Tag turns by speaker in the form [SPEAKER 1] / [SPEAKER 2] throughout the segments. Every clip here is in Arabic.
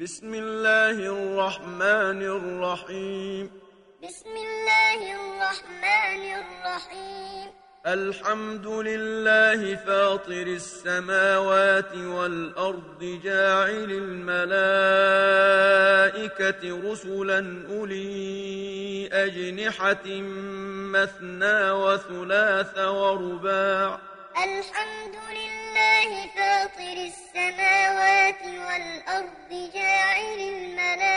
[SPEAKER 1] بسم الله الرحمن الرحيم.
[SPEAKER 2] بسم الله الرحمن الرحيم.
[SPEAKER 1] الحمد لله فاطر السماوات والأرض جاعل الملائكة رسلا أولي أجنحة مثنى وثلاث ورباع.
[SPEAKER 2] الحمد لله فاطر السماوات والأرض جاعل الملائكة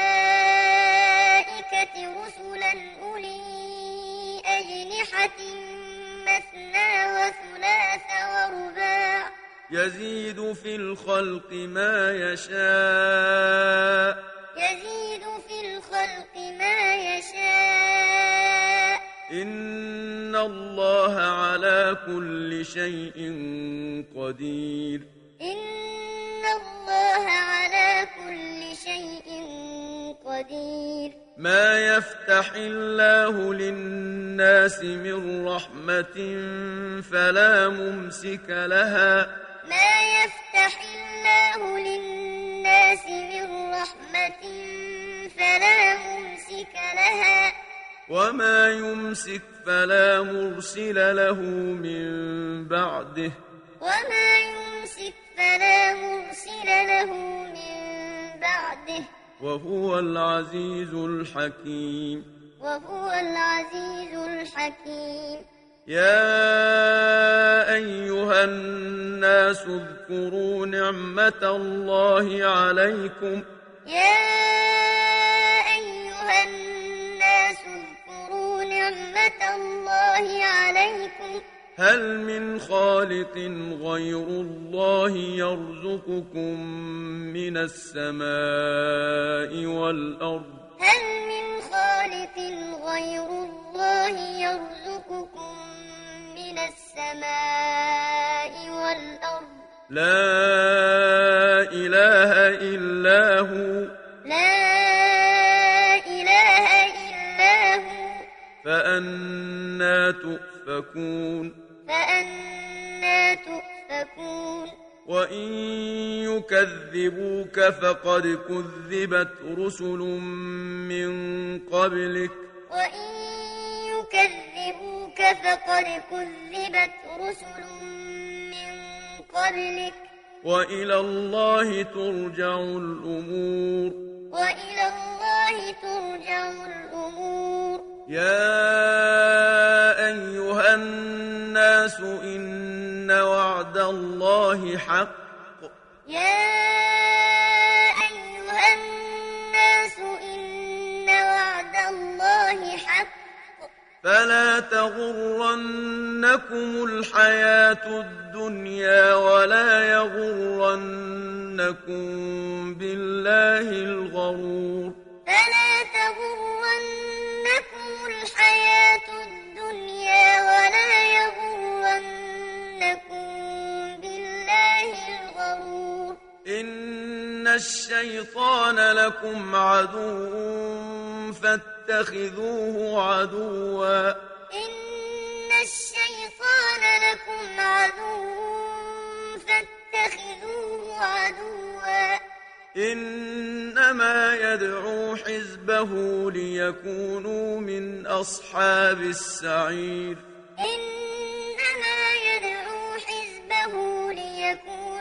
[SPEAKER 2] رسلا أولي أجنحة مثنى وثلاث ورباع
[SPEAKER 1] يزيد في الخلق ما يشاء
[SPEAKER 2] يزيد في الخلق ما يشاء
[SPEAKER 1] إن الله على كل شيء قدير
[SPEAKER 2] إن الله على كل شيء قدير
[SPEAKER 1] ما يفتح الله للناس من رحمة فلا ممسك لها
[SPEAKER 2] ما يفتح
[SPEAKER 1] وما يمسك فلا مرسل له من بعده.
[SPEAKER 2] وما يمسك فلا مرسل له من بعده.
[SPEAKER 1] وهو العزيز الحكيم.
[SPEAKER 2] وهو العزيز الحكيم.
[SPEAKER 1] يا أيها الناس اذكروا نعمة الله عليكم.
[SPEAKER 2] يا أيها الناس نعمة الله عليكم.
[SPEAKER 1] هل من خالق غير الله يرزقكم من السماء والأرض؟
[SPEAKER 2] هل من خالق غير الله يرزقكم من السماء والأرض؟
[SPEAKER 1] لا إله إلا هو. فأنا تؤفكون.
[SPEAKER 2] فأنا تؤفكون.
[SPEAKER 1] وإن يكذبوك فقد كذبت رسل من قبلك.
[SPEAKER 2] وإن يكذبوك فقد كذبت رسل من قبلك.
[SPEAKER 1] وإلى الله ترجع الأمور.
[SPEAKER 2] وإلى الله ترجع الأمور.
[SPEAKER 1] يا أيها الناس إن وعد الله حق.
[SPEAKER 2] يا أيها الناس إن وعد الله حق.
[SPEAKER 1] فلا تغرنكم الحياة الدنيا ولا يغرنكم بالله الغرور.
[SPEAKER 2] فلا
[SPEAKER 1] إن الشيطان لكم عدو فاتخذوه عدوا.
[SPEAKER 2] إن الشيطان لكم عدو فاتخذوه عدوا.
[SPEAKER 1] إنما يدعو حزبه ليكونوا من أصحاب السعير.
[SPEAKER 2] إنما يدعو حزبه ليكونوا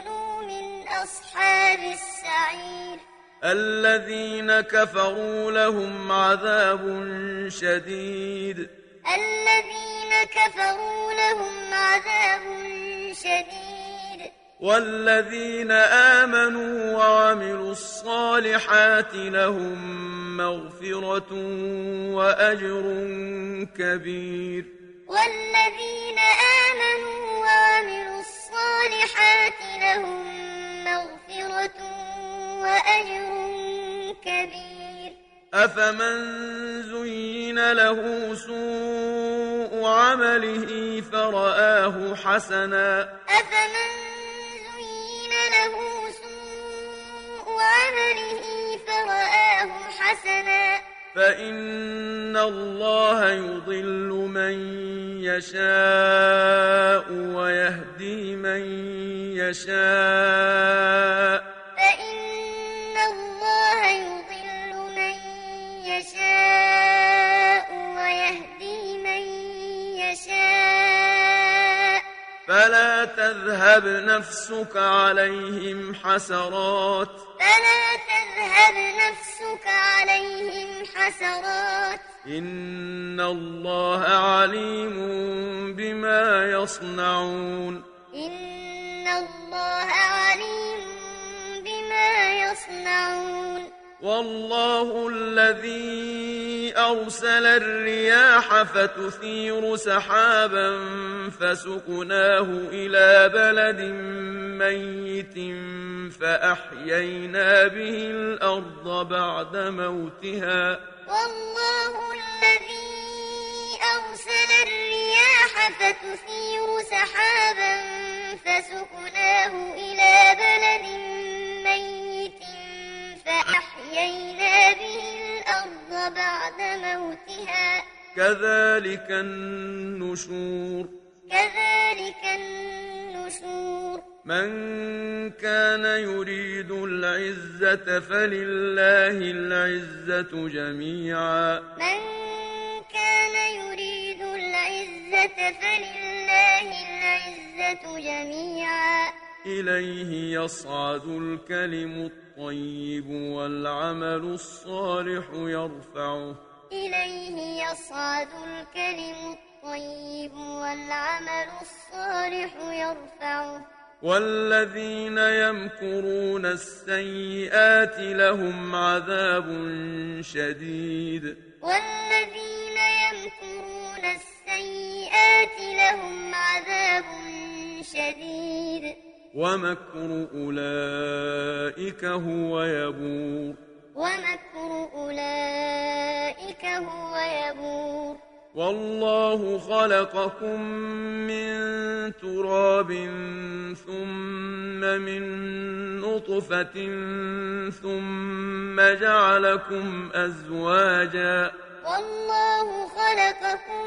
[SPEAKER 2] أصحاب السعير.
[SPEAKER 1] الذين كفروا لهم عذاب شديد.
[SPEAKER 2] الذين كفروا لهم عذاب شديد.
[SPEAKER 1] والذين آمنوا وعملوا الصالحات لهم مغفرة وأجر كبير.
[SPEAKER 2] والذين آمنوا وعملوا الصالحات لهم وأجر كبير
[SPEAKER 1] أفمن زين له سوء عمله فرآه حسنا
[SPEAKER 2] أفمن زين له سوء عمله فرآه حسنا
[SPEAKER 1] فإن الله يضل من يشاء ويهدي من يشاء تذهب نفسك عليهم حسرات.
[SPEAKER 2] فلا تذهب نفسك عليهم حسرات.
[SPEAKER 1] إن الله عليم بما يصنعون.
[SPEAKER 2] إن الله عليم بما يصنعون.
[SPEAKER 1] والله الذي أرسل الرياح فتثير سحابا فسقناه إلى بلد ميت فأحيينا به الأرض بعد موتها.
[SPEAKER 2] والله الذي أرسل الرياح فتثير سحابا فسقناه إلى الأرض بعد موتها.
[SPEAKER 1] كذلك النشور.
[SPEAKER 2] كذلك النشور.
[SPEAKER 1] من كان يريد العزة فلله العزة جميعا.
[SPEAKER 2] من كان يريد العزة فلله العزة جميعا.
[SPEAKER 1] إليه يصعد الكلم الطيب. والعمل الصالح يرفعه.
[SPEAKER 2] إليه يصعد الكلم الطيب والعمل الصالح يرفعه.
[SPEAKER 1] والذين يمكرون السيئات لهم عذاب شديد.
[SPEAKER 2] والذين يمكرون السيئات لهم عذاب شديد.
[SPEAKER 1] ومكر أولئك هو يبور.
[SPEAKER 2] ومكر أولئك هو يبور.
[SPEAKER 1] والله خلقكم من تراب ثم من نطفة ثم جعلكم أزواجا.
[SPEAKER 2] والله خلقكم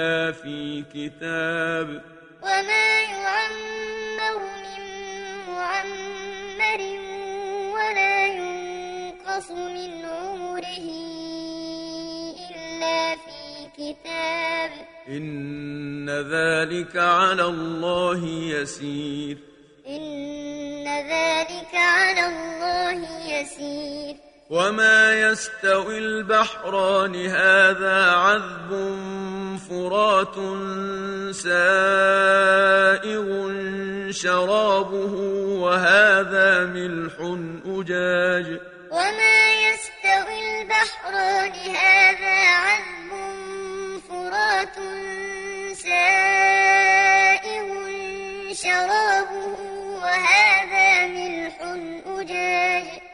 [SPEAKER 1] إلا في كتاب.
[SPEAKER 2] وما يعمر من معمر ولا ينقص من عمره إلا في كتاب.
[SPEAKER 1] إن ذلك على الله يسير.
[SPEAKER 2] إن ذلك على الله يسير.
[SPEAKER 1] وما يستوي البحران هذا عذب فرات سائغ شرابه وهذا ملح أجاج
[SPEAKER 2] وما يستوي البحران هذا عذب فرات سائغ شرابه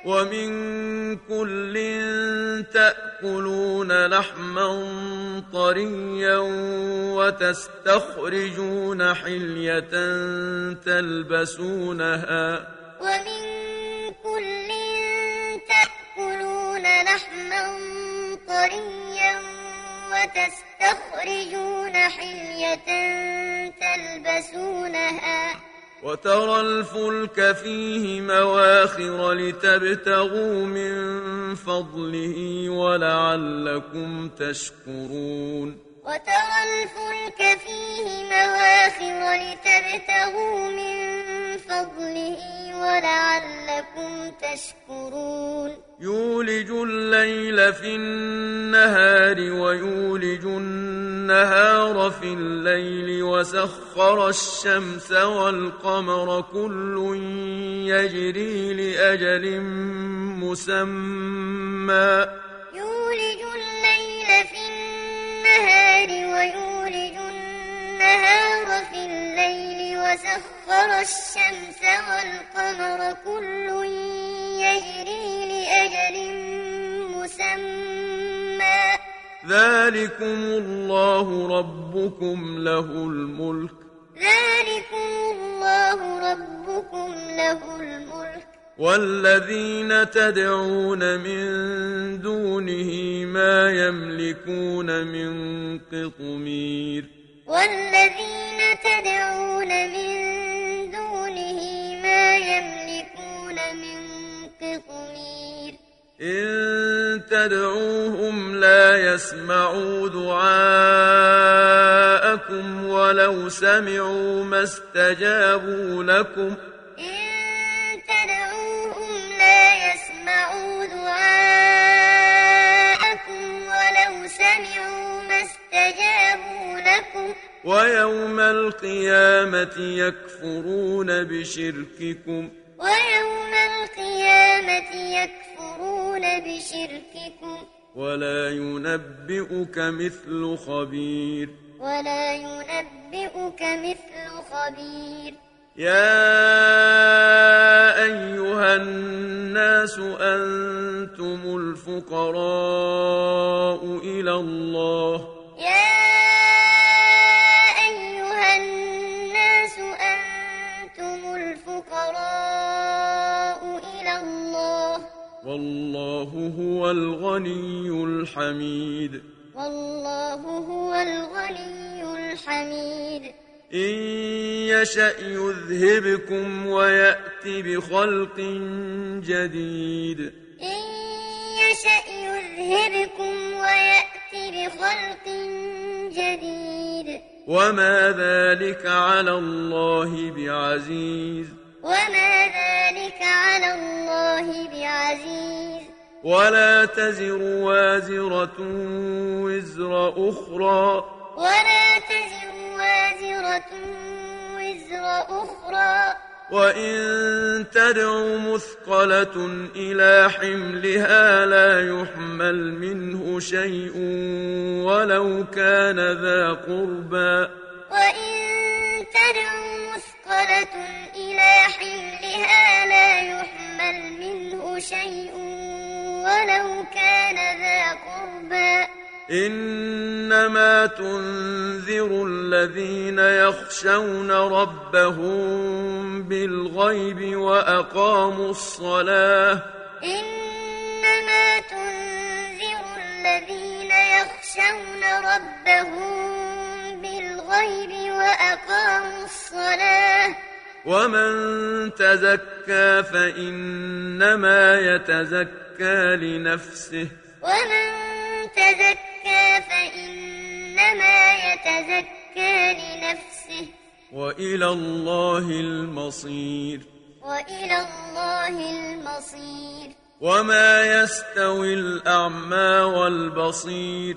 [SPEAKER 1] ومن كل تأكلون لحما طريا وتستخرجون حلية تلبسونها.
[SPEAKER 2] ومن كل تأكلون لحما طريا وتستخرجون حلية تلبسونها.
[SPEAKER 1] وترى الفلك فيه مواخر لتبتغوا من فضله ولعلكم تشكرون.
[SPEAKER 2] وترى الفلك فيه مواخر لتبتغوا من فضله ولعلكم تشكرون.
[SPEAKER 1] يولج الليل في النهار ويولج النهار في الليل وسخر الشمس والقمر كل يجري لأجل مسمى.
[SPEAKER 2] يولج الليل في النهار ويولج النهار في الليل وسخر الشمس والقمر كل يجري لأجل مسمى.
[SPEAKER 1] ذلكم الله ربكم له الملك.
[SPEAKER 2] ذلكم الله ربكم له الملك.
[SPEAKER 1] والذين تدعون من دونه ما يملكون من قطمير.
[SPEAKER 2] والذين تدعون من دونه ما يملكون من قطمير.
[SPEAKER 1] إن تدعوهم لا يسمعوا دعاءكم ولو سمعوا ما استجابوا لكم ويوم القيامة يكفرون بشرككم.
[SPEAKER 2] ويوم القيامة يكفرون بشرككم.
[SPEAKER 1] ولا ينبئك مثل خبير.
[SPEAKER 2] ولا ينبئك مثل خبير.
[SPEAKER 1] يا أيها الناس أنتم الفقراء إلى الله.
[SPEAKER 2] يا
[SPEAKER 1] والله هو الغني الحميد.
[SPEAKER 2] والله هو الغني الحميد.
[SPEAKER 1] إن يشأ يذهبكم ويأت بخلق جديد.
[SPEAKER 2] إن يشأ يذهبكم ويأتي بخلق جديد.
[SPEAKER 1] وما ذلك على الله بعزيز.
[SPEAKER 2] وما ذلك على الله بعزيز.
[SPEAKER 1] ولا تزر وازرة وزر أخرى.
[SPEAKER 2] ولا تزر وازرة وزر أخرى.
[SPEAKER 1] وإن تدع مثقلة إلى حملها لا يحمل منه شيء ولو كان ذا قربى.
[SPEAKER 2] وإن تدع مثقلة حملها لا يحمل منه شيء ولو كان ذا قربى.
[SPEAKER 1] إنما تنذر الذين يخشون ربهم بالغيب وأقاموا الصلاة.
[SPEAKER 2] إنما تنذر الذين يخشون ربهم بالغيب وأقاموا الصلاة.
[SPEAKER 1] ومن تزكى فإنما يتزكى لنفسه
[SPEAKER 2] ومن تزكى فإنما يتزكى لنفسه
[SPEAKER 1] وإلى الله المصير
[SPEAKER 2] وإلى الله المصير
[SPEAKER 1] وما يستوي الأعمى والبصير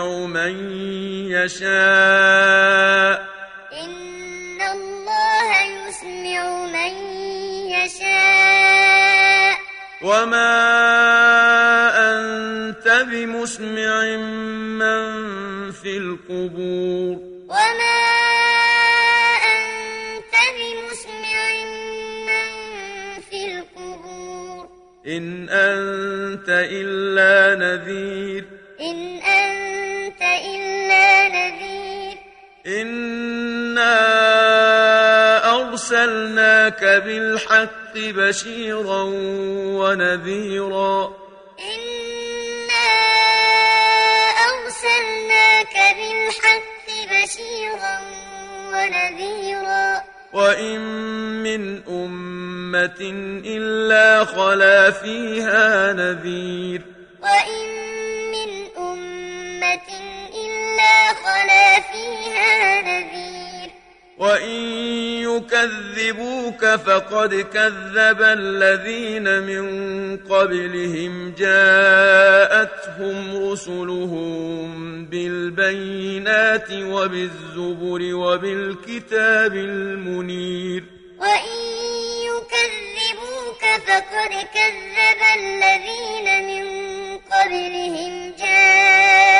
[SPEAKER 1] يسمع من يشاء.
[SPEAKER 2] إن الله يسمع من يشاء.
[SPEAKER 1] وما أنت بمسمع من في القبور.
[SPEAKER 2] وما أنت بمسمع من في القبور.
[SPEAKER 1] إن أنت إلا نذير. إنا أرسلناك بالحق بشيرا ونذيرا.
[SPEAKER 2] إنا أرسلناك بالحق بشيرا ونذيرا.
[SPEAKER 1] وإن من أمة إلا خلا فيها نذير.
[SPEAKER 2] وإن
[SPEAKER 1] يكذبوك فقد كذب الذين من قبلهم جاءتهم رسلهم بالبينات وبالزبر وبالكتاب المنير
[SPEAKER 2] وإن يكذبوك فقد كذب الذين من قبلهم جاءتهم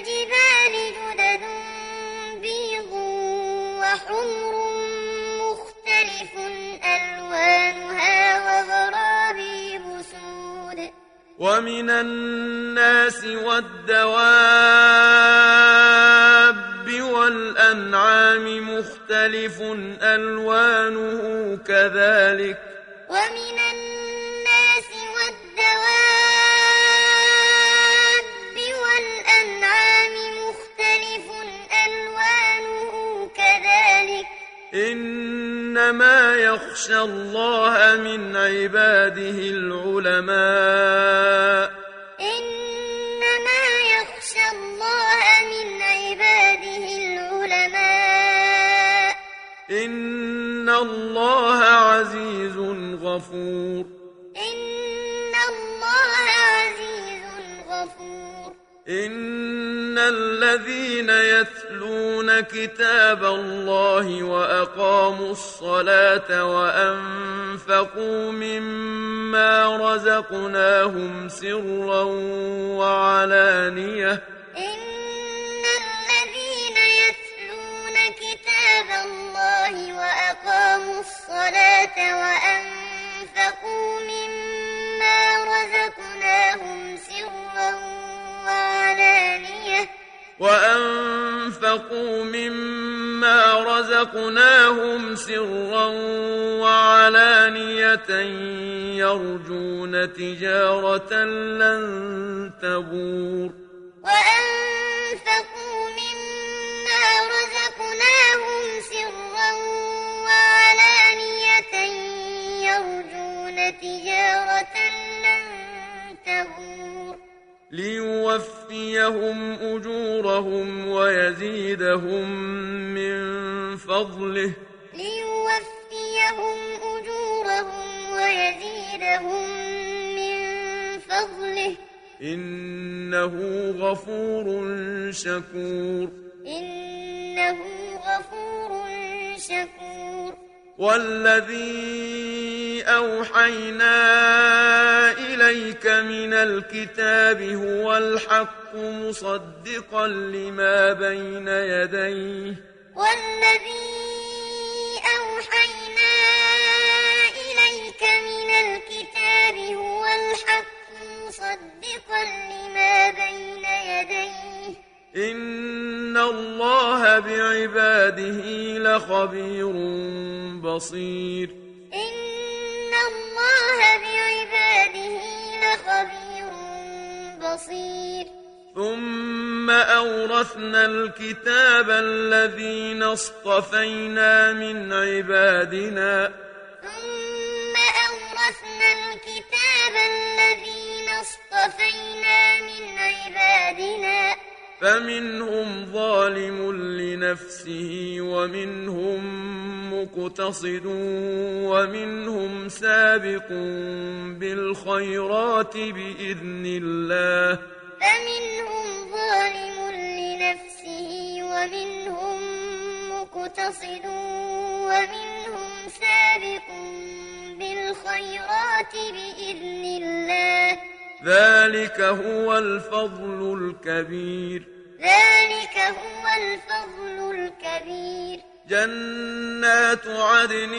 [SPEAKER 2] ألوانها وغرابيب سود
[SPEAKER 1] ومن الناس والدواب والأنعام مختلف ألوانه كذلك.
[SPEAKER 2] ومن الناس والدواب والأنعام مختلف ألوانه كذلك.
[SPEAKER 1] إنما يخشى الله من عباده العلماء.
[SPEAKER 2] إنما يخشى الله من عباده العلماء.
[SPEAKER 1] إن الله عزيز غفور.
[SPEAKER 2] إن الله عزيز غفور.
[SPEAKER 1] إن الذين يتلون كتاب الله وأقاموا الصلاة وأنفقوا مما رزقناهم سرا وعلانية.
[SPEAKER 2] إن الذين يتلون كتاب الله وأقاموا الصلاة وأنفقوا
[SPEAKER 1] وأنفقوا مما رزقناهم سرا وعلانية يرجون تجارة لن تبور.
[SPEAKER 2] وأنفقوا مما رزقناهم سرا وعلانية يرجون تجارة لن تبور.
[SPEAKER 1] ليوفيهم أجورهم ويزيدهم من فضله.
[SPEAKER 2] ليوفيهم أجورهم ويزيدهم من فضله.
[SPEAKER 1] إنه غفور شكور.
[SPEAKER 2] إنه غفور شكور.
[SPEAKER 1] والذي أوحينا إليك من الكتاب هو الحق مصدقا لما بين يديه.
[SPEAKER 2] والذي أوحينا إليك من الكتاب هو الحق مصدقا لما بين يديه.
[SPEAKER 1] إن الله بعباده لخبير بصير.
[SPEAKER 2] بصير.
[SPEAKER 1] ثم أورثنا الكتاب الذين اصطفينا من عبادنا.
[SPEAKER 2] ثم أورثنا الكتاب الذين اصطفينا من عبادنا.
[SPEAKER 1] فمنهم ظالم لنفسه ومنهم مقتصد ومنهم سابق بالخيرات بإذن الله.
[SPEAKER 2] فمنهم ظالم لنفسه ومنهم مقتصد ومنهم سابق بالخيرات بإذن الله.
[SPEAKER 1] ذلك هو الفضل الكبير.
[SPEAKER 2] ذلك هو الفضل الكبير.
[SPEAKER 1] جنات عدن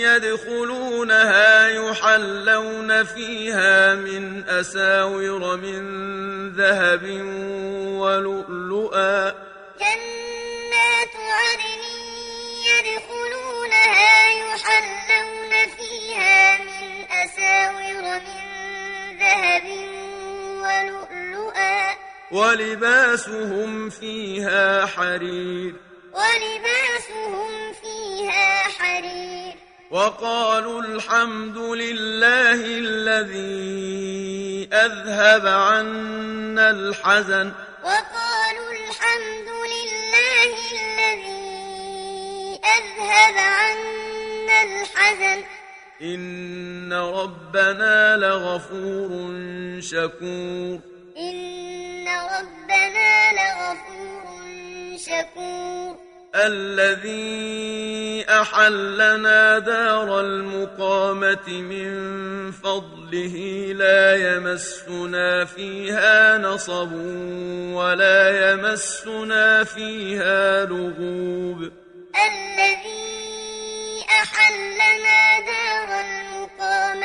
[SPEAKER 1] يدخلونها يحلون فيها من أساور من ذهب ولؤلؤا.
[SPEAKER 2] جنات عدن يدخلونها يحلون فيها من أساور من ذهب ولؤلؤا.
[SPEAKER 1] ولباسهم فيها حرير.
[SPEAKER 2] ولباسهم فيها حرير.
[SPEAKER 1] وقالوا الحمد لله الذي أذهب عنا الحزن.
[SPEAKER 2] وقالوا الحمد لله الذي أذهب عنا الحزن.
[SPEAKER 1] إن ربنا لغفور شكور
[SPEAKER 2] إن ربنا لغفور شكور
[SPEAKER 1] الذي أحلنا دار المقامة من فضله لا يمسنا فيها نصب ولا يمسنا فيها لغوب
[SPEAKER 2] الذي أحلنا دار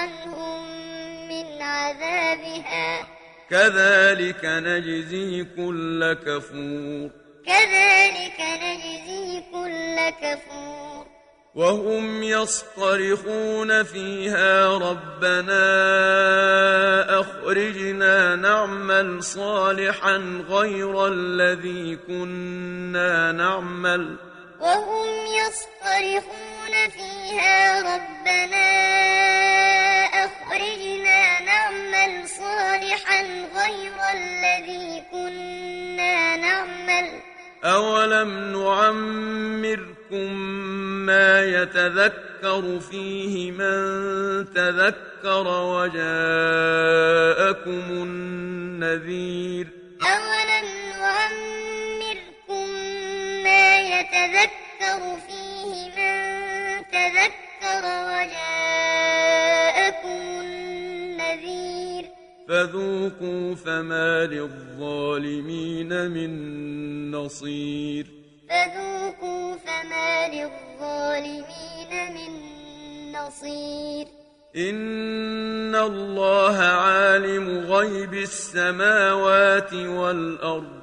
[SPEAKER 2] عنهم من عذابها.
[SPEAKER 1] كذلك نجزي كل كفور.
[SPEAKER 2] كذلك نجزي كل كفور.
[SPEAKER 1] وهم يصطرخون فيها ربنا أخرجنا نعمل صالحا غير الذي كنا نعمل.
[SPEAKER 2] وهم يصطرخون فيها ربنا أخرجنا نعمل صالحا غير الذي كنا نعمل.
[SPEAKER 1] أولم نعمركم ما يتذكر فيه من تذكر وجاءكم النذير؟
[SPEAKER 2] أولم نعمركم ما يتذكر فيه من تذكر
[SPEAKER 1] فذوقوا فما للظالمين من نصير.
[SPEAKER 2] فذوقوا فما للظالمين من نصير.
[SPEAKER 1] إن الله عالم غيب السماوات والأرض.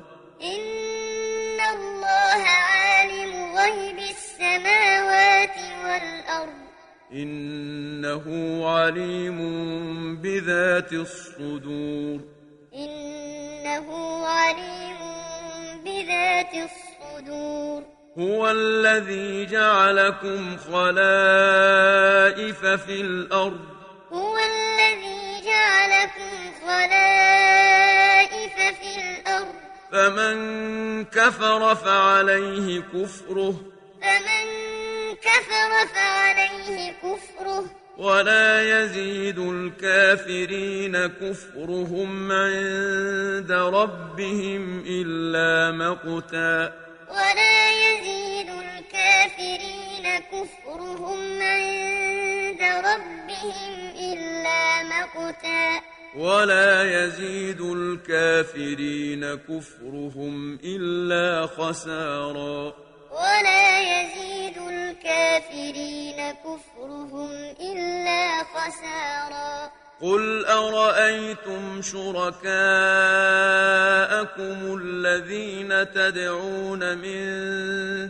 [SPEAKER 1] إنه عليم بذات الصدور.
[SPEAKER 2] إنه عليم بذات الصدور.
[SPEAKER 1] هو الذي جعلكم خلائف في الأرض.
[SPEAKER 2] هو الذي جعلكم خلائف في الأرض.
[SPEAKER 1] فمن كفر فعليه كفره.
[SPEAKER 2] فمن كفر فعليه كفره.
[SPEAKER 1] ولا يزيد الكافرين كفرهم عند ربهم إلا مقتا.
[SPEAKER 2] ولا يزيد الكافرين كفرهم عند ربهم إلا مقتا.
[SPEAKER 1] ولا يزيد الكافرين كفرهم إلا خسارا.
[SPEAKER 2] ولا يزيد الكافرين كفرهم إلا خسارا.
[SPEAKER 1] قل أرأيتم شركاءكم الذين تدعون من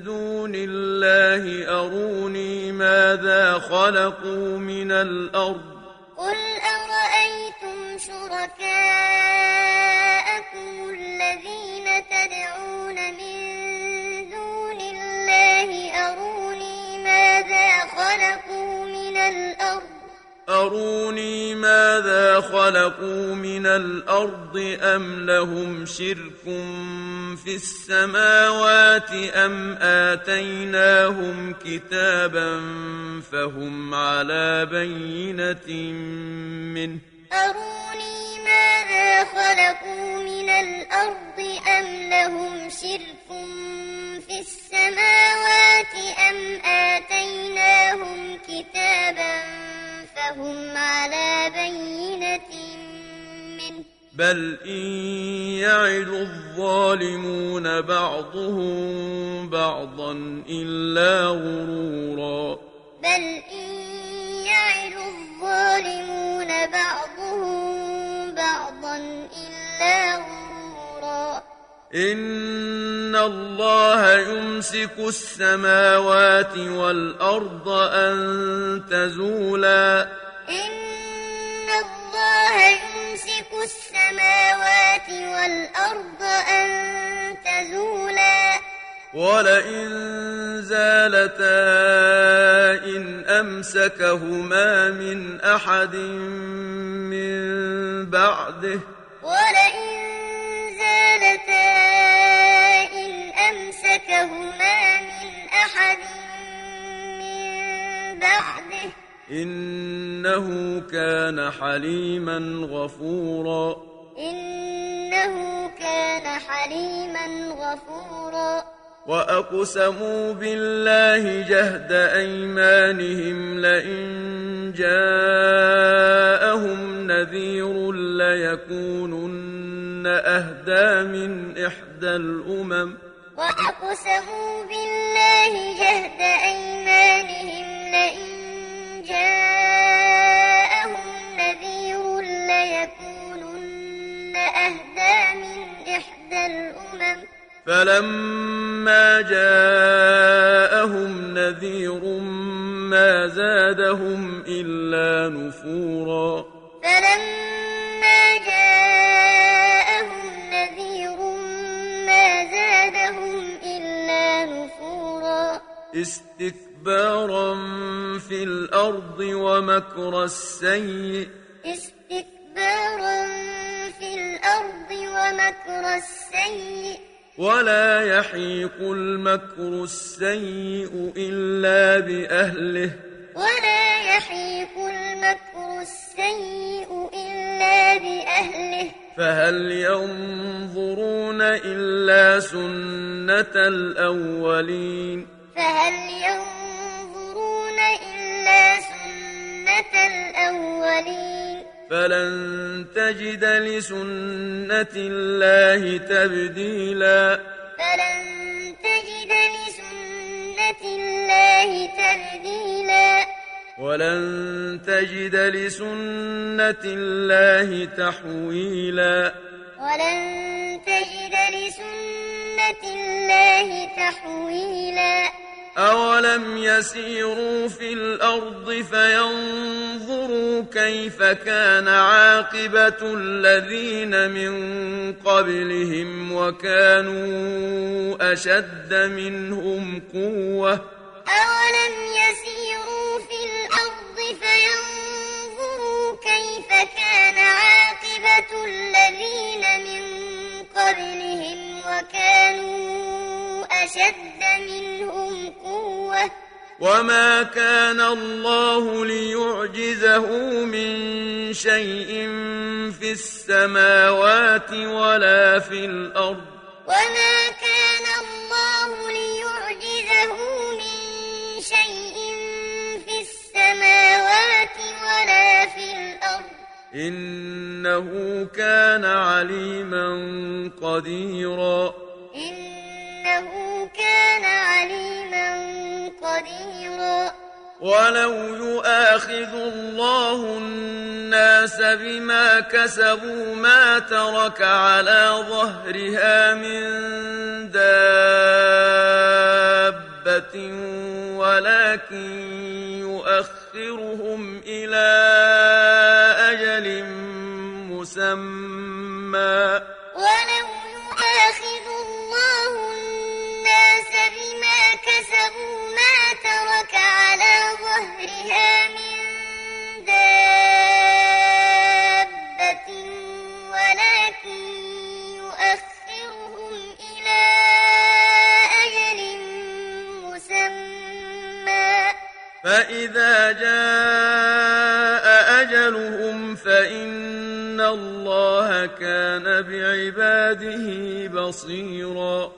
[SPEAKER 1] دون الله أروني ماذا خلقوا من الأرض؟
[SPEAKER 2] قل أرأيتم شركاءكم أروني ماذا خلقوا من الأرض
[SPEAKER 1] أم لهم شرك في السماوات أم آتيناهم كتابا فهم على بينة منه
[SPEAKER 2] أروني ماذا خلقوا من الأرض أم لهم شرك في السماوات أم آتيناهم كتابا فهم على بينة منه
[SPEAKER 1] بل إن يعد الظالمون بعضهم بعضا إلا غرورا.
[SPEAKER 2] بل إن يعد الظالمون بعضهم بعضا إلا غرورا.
[SPEAKER 1] إن الله يمسك السماوات والأرض أن تزولا.
[SPEAKER 2] إن الله يمسك السماوات والأرض أن تزولا.
[SPEAKER 1] ولئن زالتا إن أمسكهما من أحد من بعده
[SPEAKER 2] أمسكهما من أحد من بعده.
[SPEAKER 1] إنه كان حليما غفورا.
[SPEAKER 2] إنه كان حليما غفورا.
[SPEAKER 1] وأقسموا بالله جهد أيمانهم لئن جاءهم نذير ليكونن أهدى من إحدى الأمم.
[SPEAKER 2] وأقسموا بالله جهد أيمانهم لئن جاءهم نذير ليكونن أهدى من إحدى الأمم.
[SPEAKER 1] فلما جاءهم نذير ما زادهم إلا نفورا.
[SPEAKER 2] فلما
[SPEAKER 1] استكبارا في الأرض ومكر السيء.
[SPEAKER 2] استكبارا في الأرض ومكر السيء.
[SPEAKER 1] ولا يحيق المكر السيء إلا بأهله.
[SPEAKER 2] ولا يحيق المكر السيء إلا بأهله.
[SPEAKER 1] فهل ينظرون إلا سنة الأولين؟
[SPEAKER 2] فهل ينظرون إلا سنة الأولين؟
[SPEAKER 1] فلن تجد لسنة الله تبديلا.
[SPEAKER 2] فلن تجد لسنة الله تبديلا.
[SPEAKER 1] ولن تجد لسنة الله تحويلا.
[SPEAKER 2] ولن تجد لسنة الله تحويلا.
[SPEAKER 1] أولم يسيروا في الأرض فينظروا كيف كان عاقبة الذين من قبلهم وكانوا أشد منهم قوة.
[SPEAKER 2] أولم يسيروا في الأرض فينظروا كيف كان عاقبة الذين من قبلهم وكانوا أشد منهم قوة.
[SPEAKER 1] وما كان الله ليعجزه من شيء في السماوات ولا في الأرض.
[SPEAKER 2] وما
[SPEAKER 1] إنه كان عليما قديرا.
[SPEAKER 2] إنه كان عليما قديرا.
[SPEAKER 1] ولو يؤاخذ الله الناس بما كسبوا ما ترك على ظهرها من كان بعباده بصيرا